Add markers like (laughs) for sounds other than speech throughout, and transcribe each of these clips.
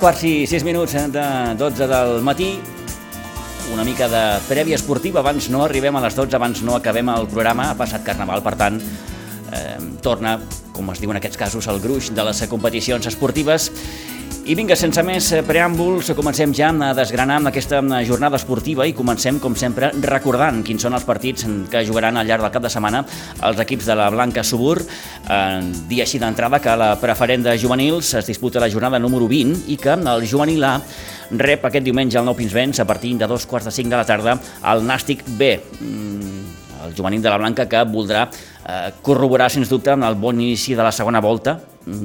Quarts i sis minuts eh, de 12 del matí. Una mica de prèvia esportiva, abans no arribem a les 12, abans no acabem el programa, ha passat Carnaval, per tant, eh, torna, com es diu en aquests casos, el gruix de les competicions esportives i vinga, sense més preàmbuls, comencem ja a desgranar aquesta jornada esportiva i comencem, com sempre, recordant quins són els partits que jugaran al llarg del cap de setmana els equips de la Blanca Subur. Eh, dia així d'entrada que la preferent de juvenils es disputa la jornada número 20 i que el juvenil A rep aquest diumenge el Nou Pinsbens a partir de dos quarts de cinc de la tarda al Nàstic B. Mm, el juvenil de la Blanca que voldrà eh, corroborar, sens dubte, el bon inici de la segona volta,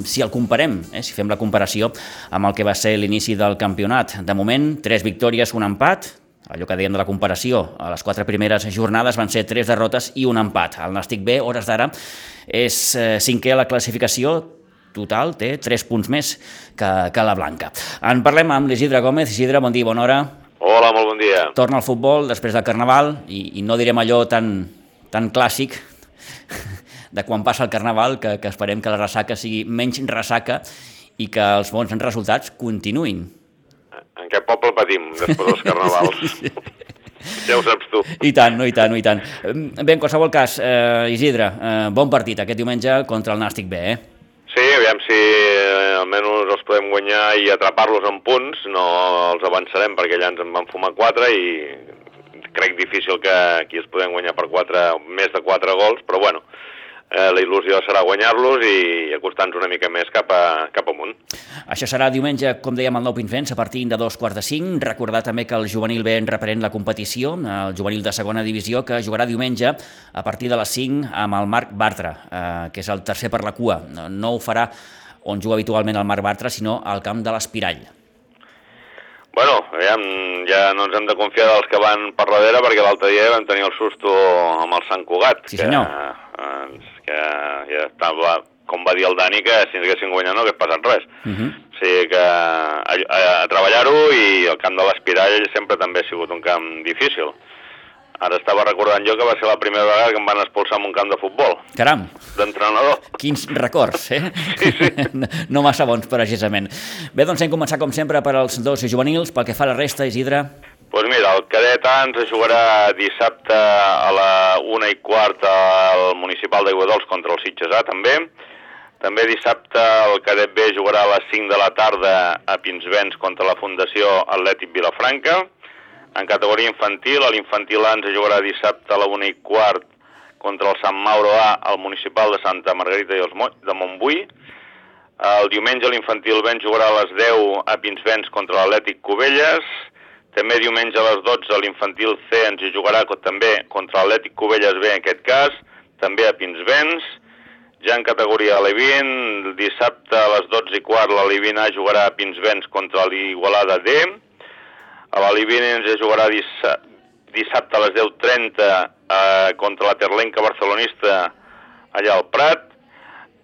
si el comparem, eh, si fem la comparació amb el que va ser l'inici del campionat. De moment, tres victòries, un empat, allò que dèiem de la comparació, a les quatre primeres jornades van ser tres derrotes i un empat. El Nàstic B, hores d'ara, és eh, cinquè a la classificació, total té 3 punts més que, que la Blanca. En parlem amb l'Isidre Gómez. Isidre, bon dia, bona hora. Hola, molt bon dia. Torna al futbol després del Carnaval i, i no direm allò tan, tan clàssic de quan passa el Carnaval que, que esperem que la ressaca sigui menys ressaca i que els bons resultats continuïn. En què poble patim després dels (laughs) Carnavals? ja ho saps tu. I tant, no, i tant, no, i tant. Bé, en qualsevol cas, eh, Isidre, eh, bon partit aquest diumenge contra el Nàstic B, eh? Sí, aviam si eh, almenys els podem guanyar i atrapar-los en punts, no els avançarem perquè allà ens en van fumar 4 i crec difícil que aquí els podem guanyar per 4, més de 4 gols, però bueno, eh, la il·lusió serà guanyar-los i acostar-nos una mica més cap, a, cap amunt. Això serà diumenge, com dèiem, al Nou Pinfens, a partir de dos quarts de cinc. Recordar també que el juvenil ve en reparent la competició, el juvenil de segona divisió, que jugarà diumenge a partir de les 5 amb el Marc Bartra, eh, que és el tercer per la cua. No ho farà on juga habitualment el Marc Bartra, sinó al camp de l'Espirall. Bueno, aviam, ja no ens hem de confiar dels que van per darrere perquè l'altre dia vam tenir el susto amb el Sant Cugat. Sí, senyor. Que, eh, que ja estava, com va dir el Dani, que si ens haguessin guanyat no hagués passat res. Uh -huh. O sigui que a, a, a treballar-ho i el camp de l'Espirall sempre també ha sigut un camp difícil. Ara estava recordant jo que va ser la primera vegada que em van expulsar en un camp de futbol. Caram! D'entrenador. Quins records, eh? Sí, sí. (laughs) no massa bons, precisament. Bé, doncs hem començat, com sempre, per als dos juvenils. Pel que fa a la resta, Isidre... Doncs pues mira, el ens jugarà dissabte a la una i quart al Municipal d'Aiguadols contra el Sitges A, també. També dissabte el cadet B jugarà a les 5 de la tarda a Pinsbens contra la Fundació Atlètic Vilafranca. En categoria infantil, l'infantil A ens jugarà dissabte a la 1 i quart contra el Sant Mauro A al municipal de Santa Margarita i els Mo de Montbui. El diumenge l'infantil B jugarà a les 10 a Pinsbens contra l'Atlètic Cubelles. També diumenge a les 12 l'infantil C ens hi jugarà també contra l'Atlètic Cubelles B en aquest cas, també a Pinsbens. Ja en categoria Levin, dissabte a les 12 i quart la Levin A jugarà a Pinsbens contra l'Igualada D. A la Livini ens jugarà dissabte a les 10.30 eh, contra la Terlenca barcelonista allà al Prat.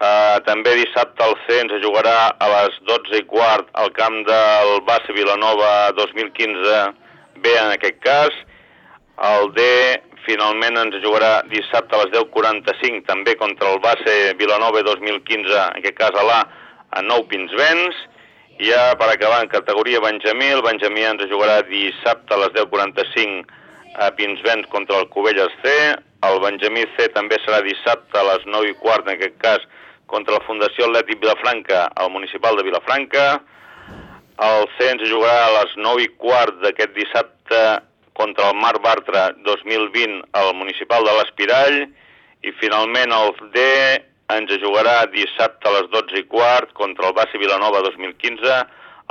Eh, també dissabte al C ens jugarà a les 12 i quart al camp del Base Vilanova 2015 B en aquest cas. El D finalment ens jugarà dissabte a les 10.45 també contra el Base Vilanova 2015, en aquest cas a l'A, a Nou Pinsbens. I ja per acabar en categoria Benjamí, el Benjamí ens jugarà dissabte a les 10.45 a Pinsbens contra el Cubelles C. El Benjamí C també serà dissabte a les 9 i quart, en aquest cas, contra la Fundació Atlètic Vilafranca al municipal de Vilafranca. El C ens jugarà a les 9 i quart d'aquest dissabte contra el Mar Bartra 2020 al municipal de l'Espirall. I finalment el D ens jugarà dissabte a les 12 i quart contra el Basi Vilanova 2015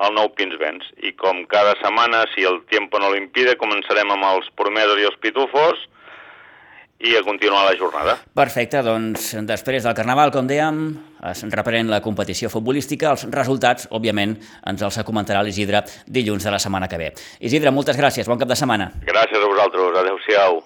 al Nou Pinsbens. I com cada setmana, si el temps no l'impide, començarem amb els Promesos i els Pitufos i a continuar la jornada. Perfecte, doncs després del Carnaval, com dèiem, es reprèn la competició futbolística. Els resultats, òbviament, ens els comentarà l'Isidre dilluns de la setmana que ve. Isidre, moltes gràcies, bon cap de setmana. Gràcies a vosaltres, adeu-siau.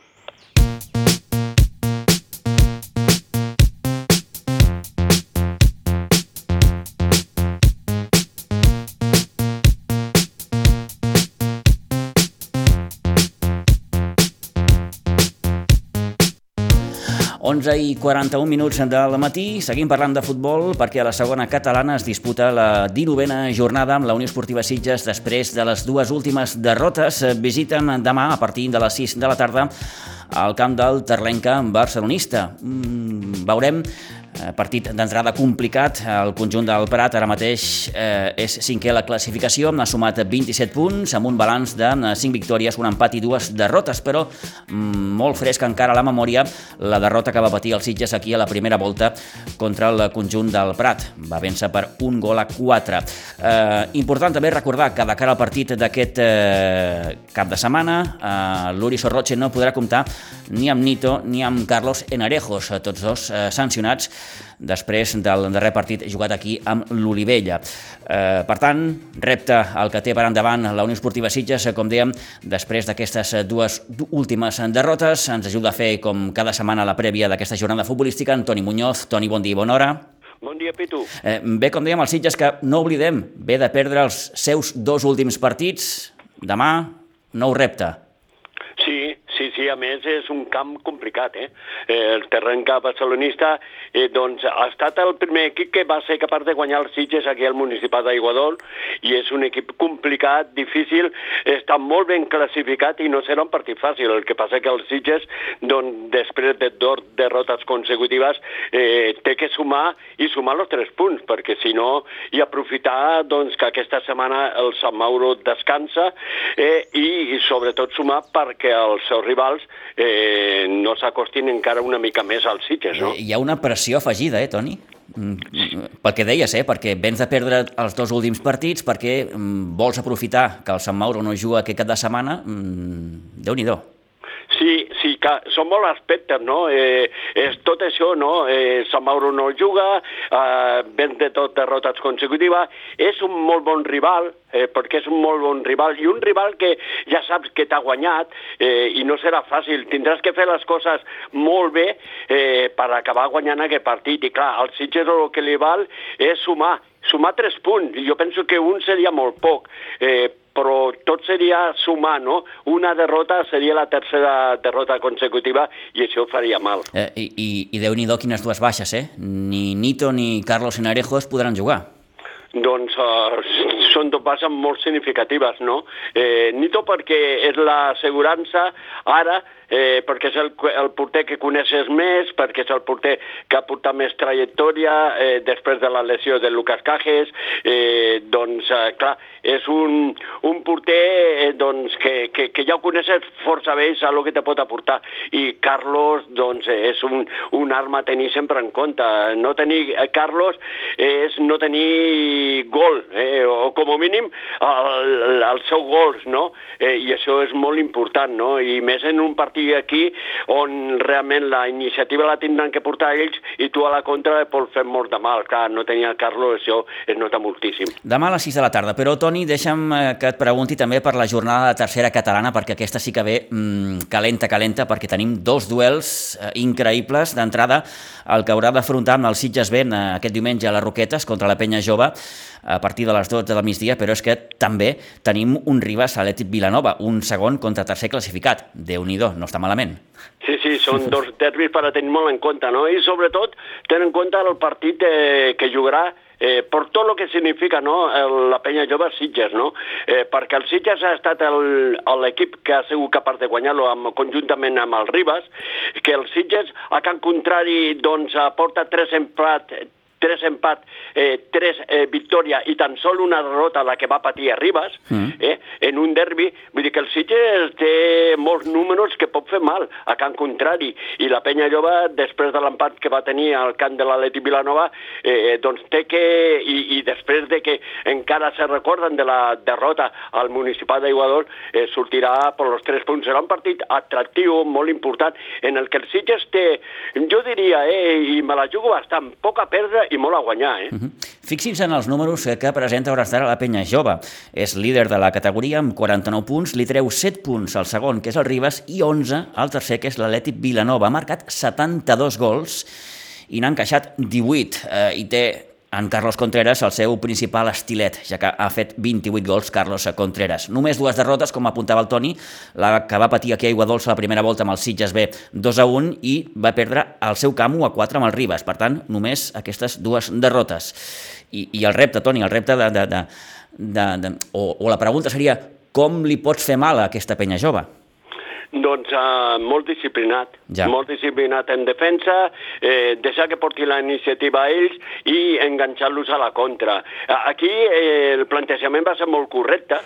11 i 41 minuts del matí, seguim parlant de futbol perquè a la segona catalana es disputa la 19a jornada amb la Unió Esportiva Sitges després de les dues últimes derrotes. Visiten demà a partir de les 6 de la tarda al camp del Terlenca barcelonista. Mm, veurem partit d'entrada complicat, el conjunt del Prat ara mateix eh, és cinquè a la classificació, ha sumat 27 punts amb un balanç de 5 eh, victòries, un empat i dues derrotes, però mm, molt fresc encara a la memòria la derrota que va patir el Sitges aquí a la primera volta contra el conjunt del Prat. Va vèncer per un gol a 4. Eh, important també recordar que de cara al partit d'aquest eh, cap de setmana, eh, l'Uri Sorroche no podrà comptar ni amb Nito ni amb Carlos Enarejos, tots dos eh, sancionats després del darrer partit jugat aquí amb l'Olivella. Eh, per tant, repte el que té per endavant la Unió Esportiva Sitges, com dèiem, després d'aquestes dues últimes derrotes, ens ajuda a fer, com cada setmana, la prèvia d'aquesta jornada futbolística. Toni Muñoz, Toni, bon dia i bona hora. Bon dia, Pitu. Eh, bé, com dèiem, el Sitges, que no oblidem, ve de perdre els seus dos últims partits, demà, nou repte. Sí, a més és un camp complicat, eh? El terreny cap barcelonista eh, doncs, ha estat el primer equip que va ser capaç de guanyar els Sitges aquí al Municipal d'Aiguadol i és un equip complicat, difícil, està molt ben classificat i no serà un partit fàcil. El que passa que els Sitges, doncs, després de dos derrotes consecutives, eh, té que sumar i sumar els tres punts, perquè si no, i aprofitar doncs, que aquesta setmana el Sant Mauro descansa eh, i, i sobretot sumar perquè el seu rivals eh, no s'acostin encara una mica més als Sitges, no? Hi ha una pressió afegida, eh, Toni? Mm, pel que deies, eh? perquè vens de perdre els dos últims partits, perquè mm, vols aprofitar que el Sant Mauro no juga aquest cap de setmana, mm, Déu-n'hi-do. Que són molts aspectes, no? Eh, és tot això, no? Eh, Sant Mauro no juga, eh, ven de tot derrotes consecutives, és un molt bon rival, eh, perquè és un molt bon rival, i un rival que ja saps que t'ha guanyat eh, i no serà fàcil. Tindràs que fer les coses molt bé eh, per acabar guanyant aquest partit. I clar, al Sitges el que li val és sumar, sumar tres punts. Jo penso que un seria molt poc. Eh, però tot seria sumar, no? Una derrota seria la tercera derrota consecutiva i això faria mal. Eh, I i Déu-n'hi-do quines dues baixes, eh? Ni Nito ni Carlos Enarejos podran jugar. Doncs uh, són dos bases molt significatives, no? Eh, Nito perquè és l'assegurança ara eh, perquè és el, el porter que coneixes més, perquè és el porter que ha portat més trajectòria eh, després de la lesió de Lucas Cajes, eh, doncs, eh, clar, és un, un porter eh, doncs, que, que, que ja ho coneixes força bé, saps el que te pot aportar. I Carlos, doncs, és un, un arma a tenir sempre en compte. No tenir eh, Carlos és no tenir gol, eh, o com a mínim el, el seu gols, no? Eh, I això és molt important, no? I més en un partit partir aquí on realment la iniciativa la tindran que portar ells i tu a la contra pots fer molt de mal. Clar, no tenia el Carlos, això es nota moltíssim. Demà a les 6 de la tarda, però Toni, deixa'm eh, que et pregunti també per la jornada de tercera catalana, perquè aquesta sí que ve mmm, calenta, calenta, perquè tenim dos duels eh, increïbles. D'entrada, el que haurà d'afrontar amb el Sitges Ben eh, aquest diumenge a les Roquetes contra la Penya Jove, a partir de les 12 del migdia, però és que també tenim un Ribas Atlètic Vilanova, un segon contra tercer classificat. déu nhi no està malament. Sí, sí, són dos derbis per a tenir molt en compte, no? I sobretot tenir en compte el partit eh, que jugarà eh, per tot el que significa no, el, la penya jove Sitges, no? Eh, perquè el Sitges ha estat l'equip que ha sigut capaç de guanyar-lo conjuntament amb el Ribas, que el Sitges, a Can Contrari, doncs, aporta tres empats tres empat, eh, tres eh, victòria i tan sol una derrota la que va patir a Ribas, mm. eh, en un derbi, vull dir que el Sitges té molts números que pot fer mal a Can Contrari, i la Penya Jove, després de l'empat que va tenir al camp de l'Atleti Vilanova, eh, doncs té que, i, i després de que encara se recorden de la derrota al municipal d'Aiguador, eh, sortirà per els tres punts. Serà un partit atractiu, molt important, en el que el Sitges té, jo diria, eh, i me la jugo bastant, poc a perdre i molt a guanyar. Eh? Uh -huh. Fixin-se en els números que presenta hores d'ara la penya jove. És líder de la categoria amb 49 punts, li treu 7 punts al segon, que és el Ribas, i 11 al tercer, que és l'Atlètic Vilanova. Ha marcat 72 gols i n'ha encaixat 18 eh, i té en Carlos Contreras el seu principal estilet, ja que ha fet 28 gols Carlos Contreras. Només dues derrotes, com apuntava el Toni, la que va patir aquí a Aigua Dolça la primera volta amb el Sitges B 2 a 1 i va perdre el seu camp 1 a 4 amb el Ribas. Per tant, només aquestes dues derrotes. I, i el repte, Toni, el repte de... de, de, de, de o, o la pregunta seria com li pots fer mal a aquesta penya jove? Doncs uh, molt disciplinat, ja. molt disciplinat en defensa, eh, deixar que porti la iniciativa a ells i enganxar-los a la contra. Aquí eh, el plantejament va ser molt correcte,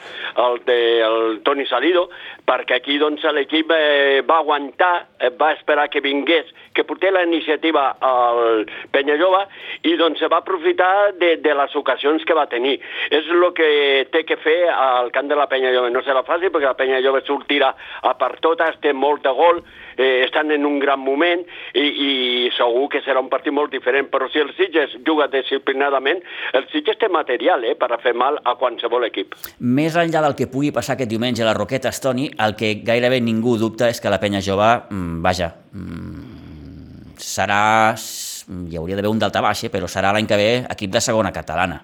el de el Toni Salido, perquè aquí doncs, l'equip eh, va aguantar, eh, va esperar que vingués, que portés la iniciativa al Penyallova i doncs se va aprofitar de, de les ocasions que va tenir. És el que té que fer al camp de la Penyallova. No serà fàcil perquè la Penyallova sortirà a per tot totes, té molt de gol, eh, estan en un gran moment i, i segur que serà un partit molt diferent, però si el Sitges juga disciplinadament, el Sitges té material eh, per a fer mal a qualsevol equip. Més enllà del que pugui passar aquest diumenge a la Roqueta Estoni, el que gairebé ningú dubta és que la penya jove, mm, vaja, mm, serà, hi hauria d'haver un delta baixa, però serà l'any que ve equip de segona catalana.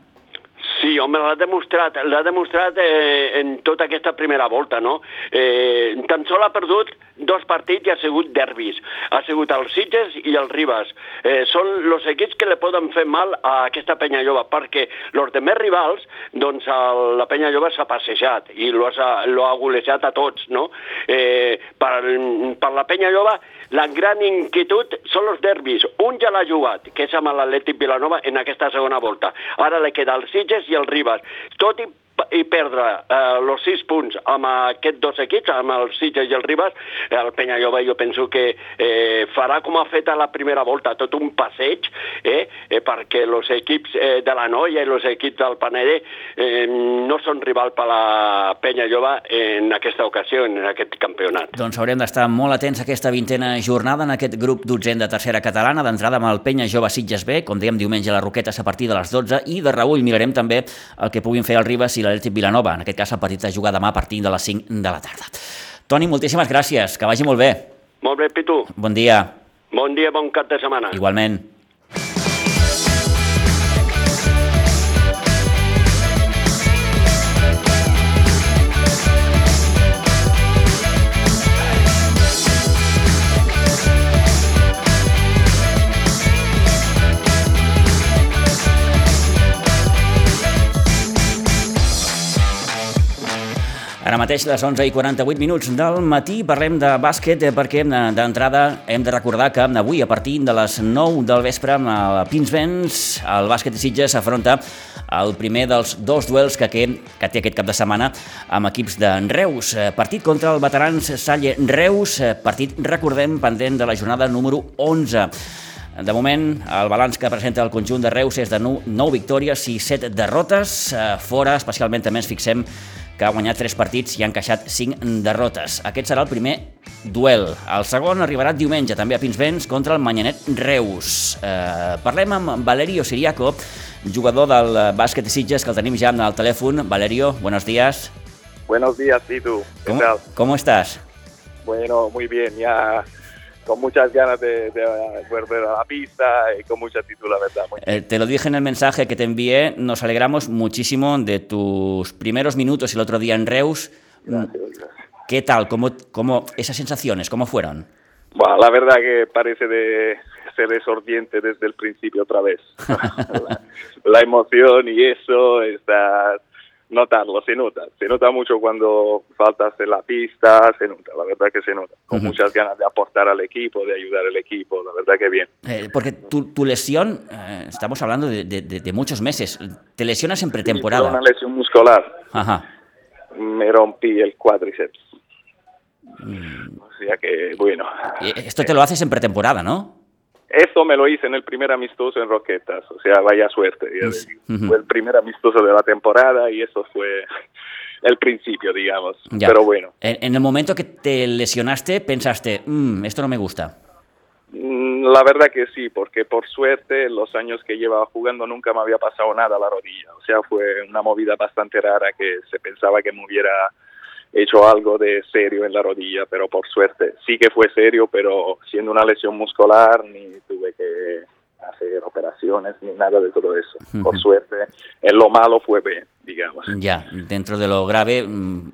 Home, l'ha demostrat, l'ha demostrat eh, en tota aquesta primera volta, no? Eh, tan sol ha perdut dos partits i ha sigut derbis. Ha sigut el Sitges i el Ribas. Eh, són els equips que le poden fer mal a aquesta penya jove, perquè els de més rivals, doncs el, la penya jove s'ha passejat i l'ha ha golejat a tots, no? Eh, per, per la penya jove la gran inquietud són els derbis. Un ja l'ha jugat, que és amb l'Atlètic Vilanova en aquesta segona volta. Ara li queda el Sitges i el Ribas. Tot i perdre eh, els sis punts amb aquests dos equips, amb el Sitges i el Ribas, el Penyallova jo penso que eh, farà com ha fet a la primera volta, tot un passeig, eh, eh, perquè els equips eh, de la Noia i els equips del Paneder eh, no són rival per la Penyallova en aquesta ocasió, en aquest campionat. Doncs haurem d'estar molt atents a aquesta vintena jornada en aquest grup dotzent de tercera catalana, d'entrada amb el Penya Jove Sitges B, com dèiem diumenge a les Roquetes a partir de les 12, i de Raül mirarem també el que puguin fer el Ribas i l'Atlètic Vilanova. En aquest cas, el partit es juga demà a partir de les 5 de la tarda. Toni, moltíssimes gràcies. Que vagi molt bé. Molt bé, Pitu. Bon dia. Bon dia, bon cap de setmana. Igualment. Ara mateix les 11 i 48 minuts del matí parlem de bàsquet eh, perquè eh, d'entrada hem de recordar que avui a partir de les 9 del vespre a Pinsbens el bàsquet de Sitges s'afronta el primer dels dos duels que, que, que té aquest cap de setmana amb equips de Reus. Eh, partit contra el veterans Salle Reus, partit, recordem, pendent de la jornada número 11. De moment, el balanç que presenta el conjunt de Reus és de 9 victòries i 7 derrotes. Fora, especialment també ens fixem que ha guanyat 3 partits i ha encaixat 5 derrotes. Aquest serà el primer duel. El segon arribarà diumenge, també a Pinsbens, contra el Manyanet Reus. Eh, parlem amb Valerio Siriaco, jugador del bàsquet de Sitges, que el tenim ja al telèfon. Valerio, buenos días. Buenos días, Pitu. ¿Qué ¿Cómo, tal? ¿Cómo estás? Bueno, muy bien. Ya con muchas ganas de, de, volver a la pista y con mucha actitud, la verdad. Eh, te lo dije en el mensaje que te envié, nos alegramos muchísimo de tus primeros minutos el otro día en Reus. Gracias, gracias. ¿Qué tal? ¿Cómo, cómo esas sensaciones? ¿Cómo fueron? Bueno, la verdad que parece de ser desordiente desde el principio otra vez. la, (laughs) (laughs) la, emoción y eso, estar notarlo, se nota. Se nota mucho cuando faltas en la pista, se nota, la verdad que se nota. Con muchas ganas de aportar al equipo, de ayudar al equipo, la verdad que bien. Eh, porque tu, tu lesión, eh, estamos hablando de, de- de- de muchos meses, te lesionas en pretemporada. una lesión muscular, Ajá. me rompí el cuádriceps. Mm. O sea que, bueno. Esto te lo haces en pretemporada, ¿no? Esto me lo hice en el primer amistoso en Roquetas, o sea, vaya suerte. Fue el primer amistoso de la temporada y eso fue (laughs) el principio, digamos. Ya. Pero bueno, En, en el momento que te lesionaste, pensaste, "Mm, esto no me gusta. mm, la verdad que sí, porque por suerte los años que llevaba jugando nunca me había pasado nada a la rodilla. O sea, fue una movida bastante rara que se pensaba que me hubiera hecho algo de serio en la rodilla, pero por suerte sí que fue serio, pero siendo una lesión muscular ni tuve que hacer operaciones ni nada de todo eso. Por suerte, en lo malo fue bien, digamos. Ya, dentro de lo grave, mm,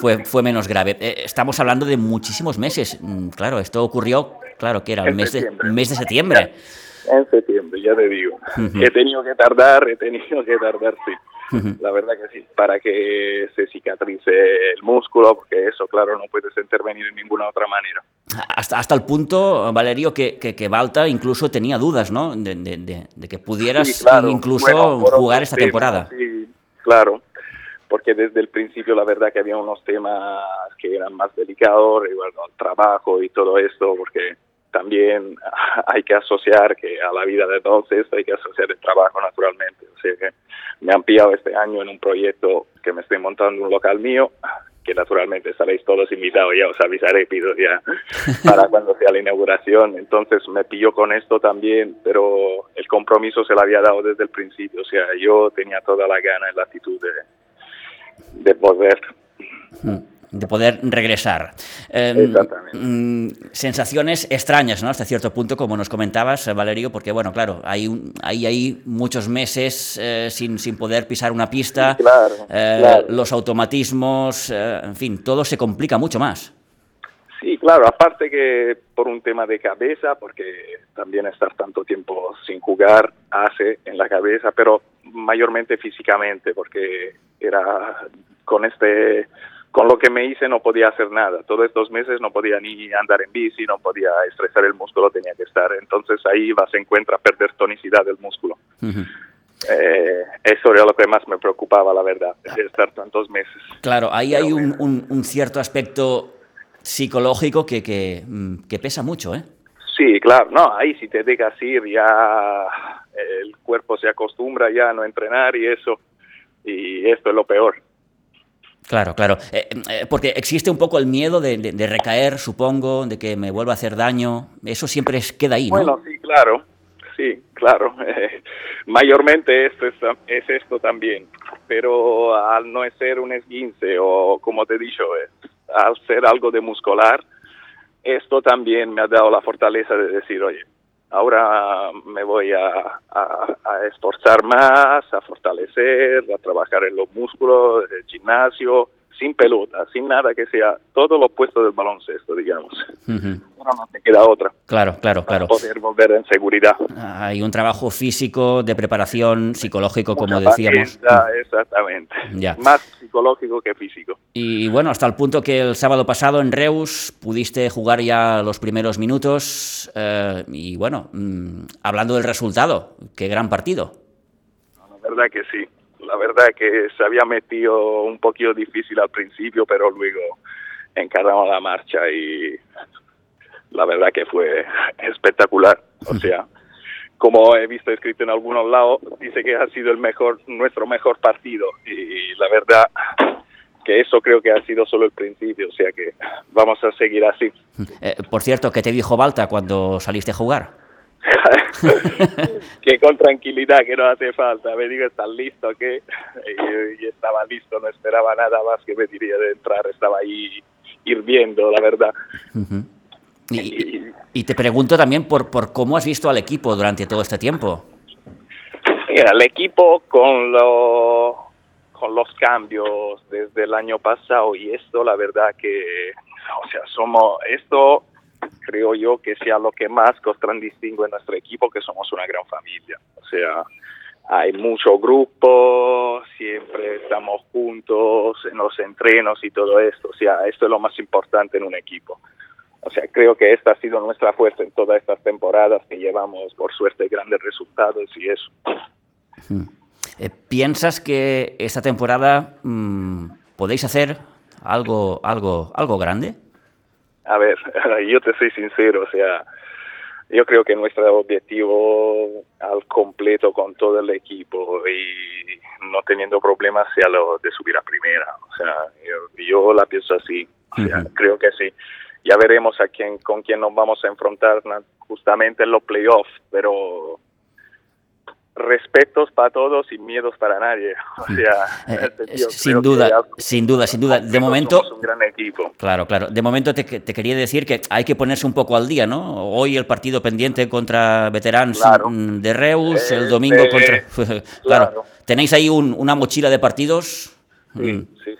fue, fue menos grave. Eh, estamos hablando de muchísimos meses. Mm, Claro, esto ocurrió, claro, que era el En mes de, septiembre. mes de septiembre. En septiembre, ya te digo. Ujú. He tenido que tardar, he tenido que tardar, sí. La verdad que sí, para que se cicatrice el músculo, porque eso, claro, no puedes intervenir en ninguna otra manera. Hasta, hasta el punto, Valerio, que, que, que Balta incluso tenía dudas, ¿no? De, de- de- de que pudieras Sí, claro. incluso Bueno, jugar esta temas, temporada. Sí, claro, porque desde el principio la verdad que había unos temas que eran más delicados, y bueno, el trabajo y todo esto, porque también (laughs) hay que asociar que a la vida de todos esto hay que asociar el trabajo naturalmente. O sea que me han pillado este año en un proyecto que me estoy montando un local mío, que naturalmente estaréis todos invitados, ya os avisaré, pido ya (laughs) para cuando sea la inauguración. Entonces me pilló con esto también, pero el compromiso se lo había dado desde el principio. O sea, yo tenía toda la gana y la actitud de, de poder. Mm, de poder regresar. Eh, Exactamente. sensaciones extrañas, ¿no? Hasta cierto punto, como nos comentabas, eh, Valerio, porque, bueno, claro, hay, un- hay, hay muchos meses eh, sin, sin poder pisar una pista, claro, eh, claro. los automatismos, en fin, todo se complica mucho más. Sí, claro, aparte que por un tema de cabeza, porque también estar tanto tiempo sin jugar hace en la cabeza, pero mayormente físicamente, porque era con este, con lo que me hice no podía hacer nada. Todos estos meses no podía ni andar en bici, no podía estresar el músculo, tenía que estar. Entonces ahí va, se encuentra perder tonicidad del músculo. Eh, eso era lo que más me preocupaba, la verdad, de estar tantos meses. Claro, ahí hay un, un- un cierto aspecto psicológico que, que, mm, que pesa mucho, ¿eh? Sí, claro, no, ahí si te dejas ir ya el cuerpo se acostumbra ya a no entrenar y eso, y esto es lo peor. Claro, claro. Eh, eh, porque existe un poco el miedo de, recaer, supongo, de que me vuelva a hacer daño. Eso siempre queda ahí, ¿no? Bueno, sí, claro, sí, claro. (laughs) Mayormente esto es, es esto también, pero al no ser un esguince o como te he dicho, eh, al ser algo de muscular, esto también me ha dado la fortaleza de decir, oye, ahora me voy a, a- a esforzar más, a fortalecer, a trabajar en los músculos, el gimnasio, sin pelota, sin nada que sea, todo lo opuesto del baloncesto, digamos. Ujú. Ahora no te queda otra Claro, claro, claro. poder volver en seguridad. Hay un trabajo físico, de preparación, psicológico, como decíamos. paciencia, exactamente. Ya. Más psicológico que físico. Y bueno, hasta el punto que el sábado pasado en Reus pudiste jugar ya los primeros minutos. eh, y bueno, mm, hablando del resultado, qué gran partido. La verdad que sí. La verdad que se había metido un poquito difícil al principio, pero luego encaramos la marcha y la verdad que fue espectacular. O sea, como he visto escrito en algunos lados, dice que ha sido el mejor, nuestro mejor partido y la verdad que eso creo que ha sido solo el principio, o sea que vamos a seguir así. Eh, por cierto, ¿qué te dijo Balta cuando saliste a jugar? (laughs) que con tranquilidad, que no hace falta. Me digo, ¿estás listo? ¿Qué? Y, y estaba listo, no esperaba nada más que me diría de entrar. Estaba ahí hirviendo, la verdad. Ujú. y, y- y te pregunto también por, por cómo has visto al equipo durante todo este tiempo. Mira, el equipo con, lo, con los cambios desde el año pasado y esto, la verdad que, o sea, somos, esto creo yo que sea lo que más Costran distingue en nuestro equipo, que somos una gran familia. O sea, hay mucho grupo, siempre estamos juntos en los entrenos y todo esto. O sea, esto es lo más importante en un equipo. O sea, creo que esta ha sido nuestra fuerza en todas estas temporadas que llevamos, por suerte, grandes resultados y eso. Eh, ¿Piensas que esta temporada mmm, podéis hacer algo, algo, algo grande? A ver, (laughs) yo te soy sincero, o sea, yo creo que nuestro objetivo al completo con todo el equipo y no teniendo problemas sea lo de subir a primera. O sea, yo, yo la pienso así. O sea, uh -huh. creo que sí. Ya veremos a quién, con quién nos vamos a enfrentar justamente en los playoffs, pero respetos para todos y miedos para nadie. O sea, eh, (laughs) tío, sin duda, ya, sin duda, sin duda. De momento, somos un gran equipo. Claro, claro. De momento te, te, quería decir que hay que ponerse un poco al día, ¿no? Hoy el partido pendiente contra Veterans claro. de Reus, el domingo eh, contra. (laughs) claro. claro. Tenéis ahí un, una mochila de partidos. Sí, mm. sí,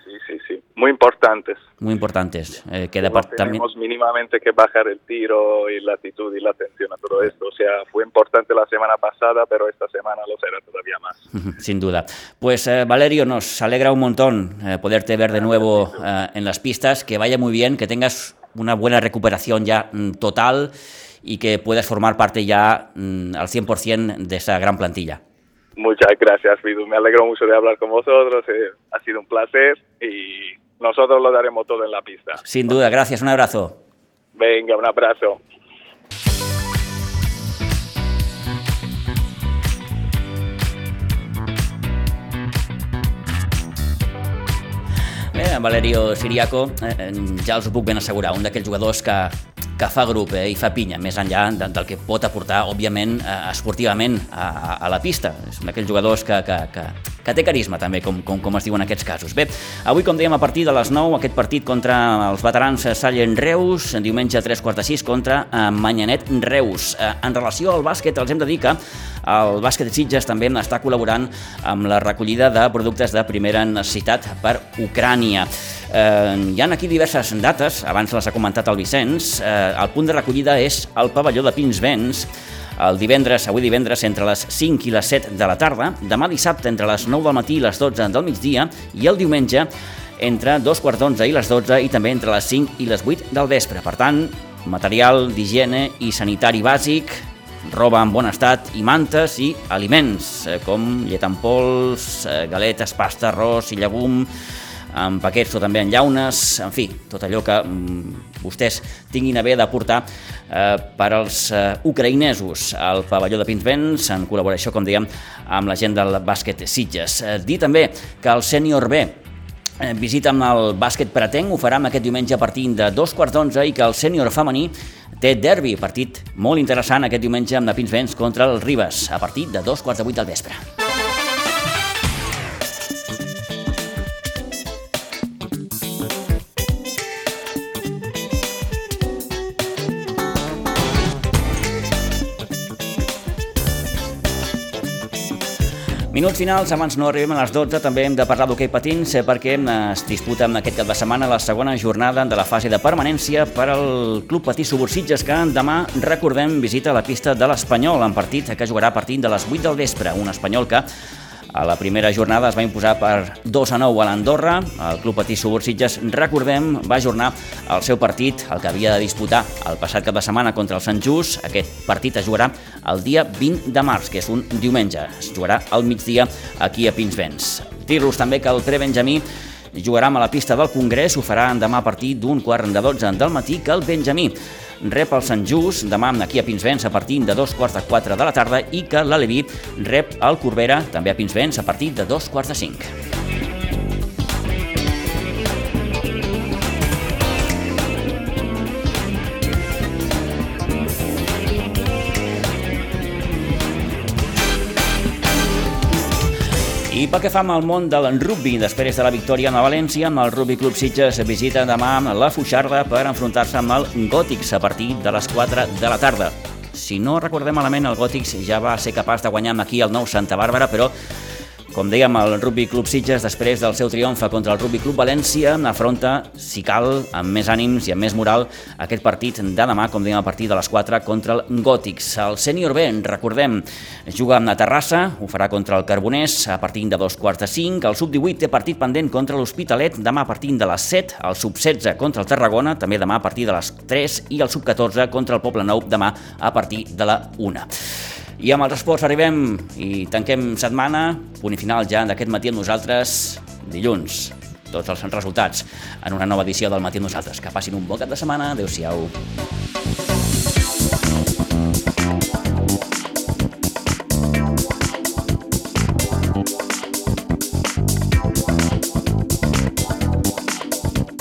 muy importantes. Muy importantes. Eh, que Tenemos mínimamente que bajar el tiro y la actitud y la atención a todo esto. O sea, fue importante la semana pasada, pero esta semana lo será todavía más. Sin duda. Pues eh, Valerio, nos alegra un montón eh, poderte ver de nuevo eh, en las pistas. Que vaya muy bien, que tengas una buena recuperación ya mm, total y que puedas formar parte ya mm, al 100% de esa gran plantilla. Muchas gracias, Fidu. Me alegro mucho de hablar con vosotros. Eh, ha sido un placer y nosotros lo daremos todo en la pista. Sin duda, gracias. Un abrazo. Venga, un abrazo. Bé, Valerio Siriaco, eh, ja els ho puc ben assegurar, un d'aquells jugadors que, que fa grup eh, i fa pinya, més enllà de, del que pot aportar, òbviament, eh, esportivament a, a, a la pista. És un d'aquells jugadors que, que, que, que té carisma, també, com, com, com es diu en aquests casos. Bé, avui, com dèiem, a partir de les 9, aquest partit contra els veterans Sallent Reus, diumenge a 3 quarts de 6 contra eh, Manyanet Reus. Eh, en relació al bàsquet, els hem de dir que el bàsquet Sitges també està col·laborant amb la recollida de productes de primera necessitat per Ucrània. Eh, hi han aquí diverses dates, abans les ha comentat el Vicenç. Eh, el punt de recollida és el pavelló de Pinsbens, el divendres, avui divendres, entre les 5 i les 7 de la tarda, demà dissabte entre les 9 del matí i les 12 del migdia i el diumenge entre dos quarts d'onze i les 12 i també entre les 5 i les 8 del vespre. Per tant, material d'higiene i sanitari bàsic, roba en bon estat i mantes i aliments, eh, com llet en pols, eh, galetes, pasta, arròs i llegum, en paquets o també en llaunes, en fi, tot allò que mm, vostès tinguin a bé de portar eh, per als eh, ucraïnesos al pavelló de Pinsbens, en col·laboració, com dèiem, amb la gent del bàsquet Sitges. Eh, dir també que el sènior B eh, visita amb el bàsquet pretenc, ho farà aquest diumenge a partir de dos quarts d'onze i que el sènior femení té derbi, partit molt interessant aquest diumenge amb la Pinsbens contra el Ribes, a partir de dos quarts de vuit del vespre. Minuts finals, abans no arribem a les 12, també hem de parlar d'hoquei patins perquè es disputa aquest cap de setmana la segona jornada de la fase de permanència per al Club Patí Subursitges que demà, recordem, visita la pista de l'Espanyol en partit que jugarà a partir de les 8 del vespre, un Espanyol que a la primera jornada es va imposar per 2 a 9 a l'Andorra. El Club Patí Subursitges, recordem, va ajornar el seu partit, el que havia de disputar el passat cap de setmana contra el Sant Just. Aquest partit es jugarà el dia 20 de març, que és un diumenge. Es jugarà al migdia aquí a Pinsbens. Dir-los també que el pre-Benjamí jugarà a la pista del Congrés, ho farà demà a partir d'un quart de 12 del matí, que el Benjamí rep el Sant Just demà aquí a Pinsbens a partir de dos quarts de quatre de la tarda i que l'Aleví rep el Corbera també a Pinsbens a partir de dos quarts de cinc. I pel que fa amb el món del rugby, després de la victòria a València, amb el Rugby Club Sitges visita demà la Fuixarda per enfrontar-se amb el Gòtics a partir de les 4 de la tarda. Si no recordem malament, el Gòtics ja va ser capaç de guanyar aquí el nou Santa Bàrbara, però Com dèiem, el Rugby Club Sitges, després del seu triomf contra el Rugby Club València, afronta, si cal, amb més ànims i amb més moral, aquest partit de demà, com dèiem, a partir de les 4 contra el Gòtics. El sènior B, recordem, juga a Terrassa, ho farà contra el Carbonès a partir de dos quarts de 5. El sub-18 té partit pendent contra l'Hospitalet demà a partir de les 7. El sub-16 contra el Tarragona, també demà a partir de les 3. I el sub-14 contra el Poble Nou demà a partir de la 1. I amb els esports arribem i tanquem setmana, punt i final ja d'aquest matí amb nosaltres, dilluns. Tots els resultats en una nova edició del Matí amb nosaltres. Que passin un bon cap de setmana. Adéu-siau.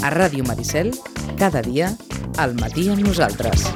A Ràdio Maricel, cada dia, al matí amb nosaltres.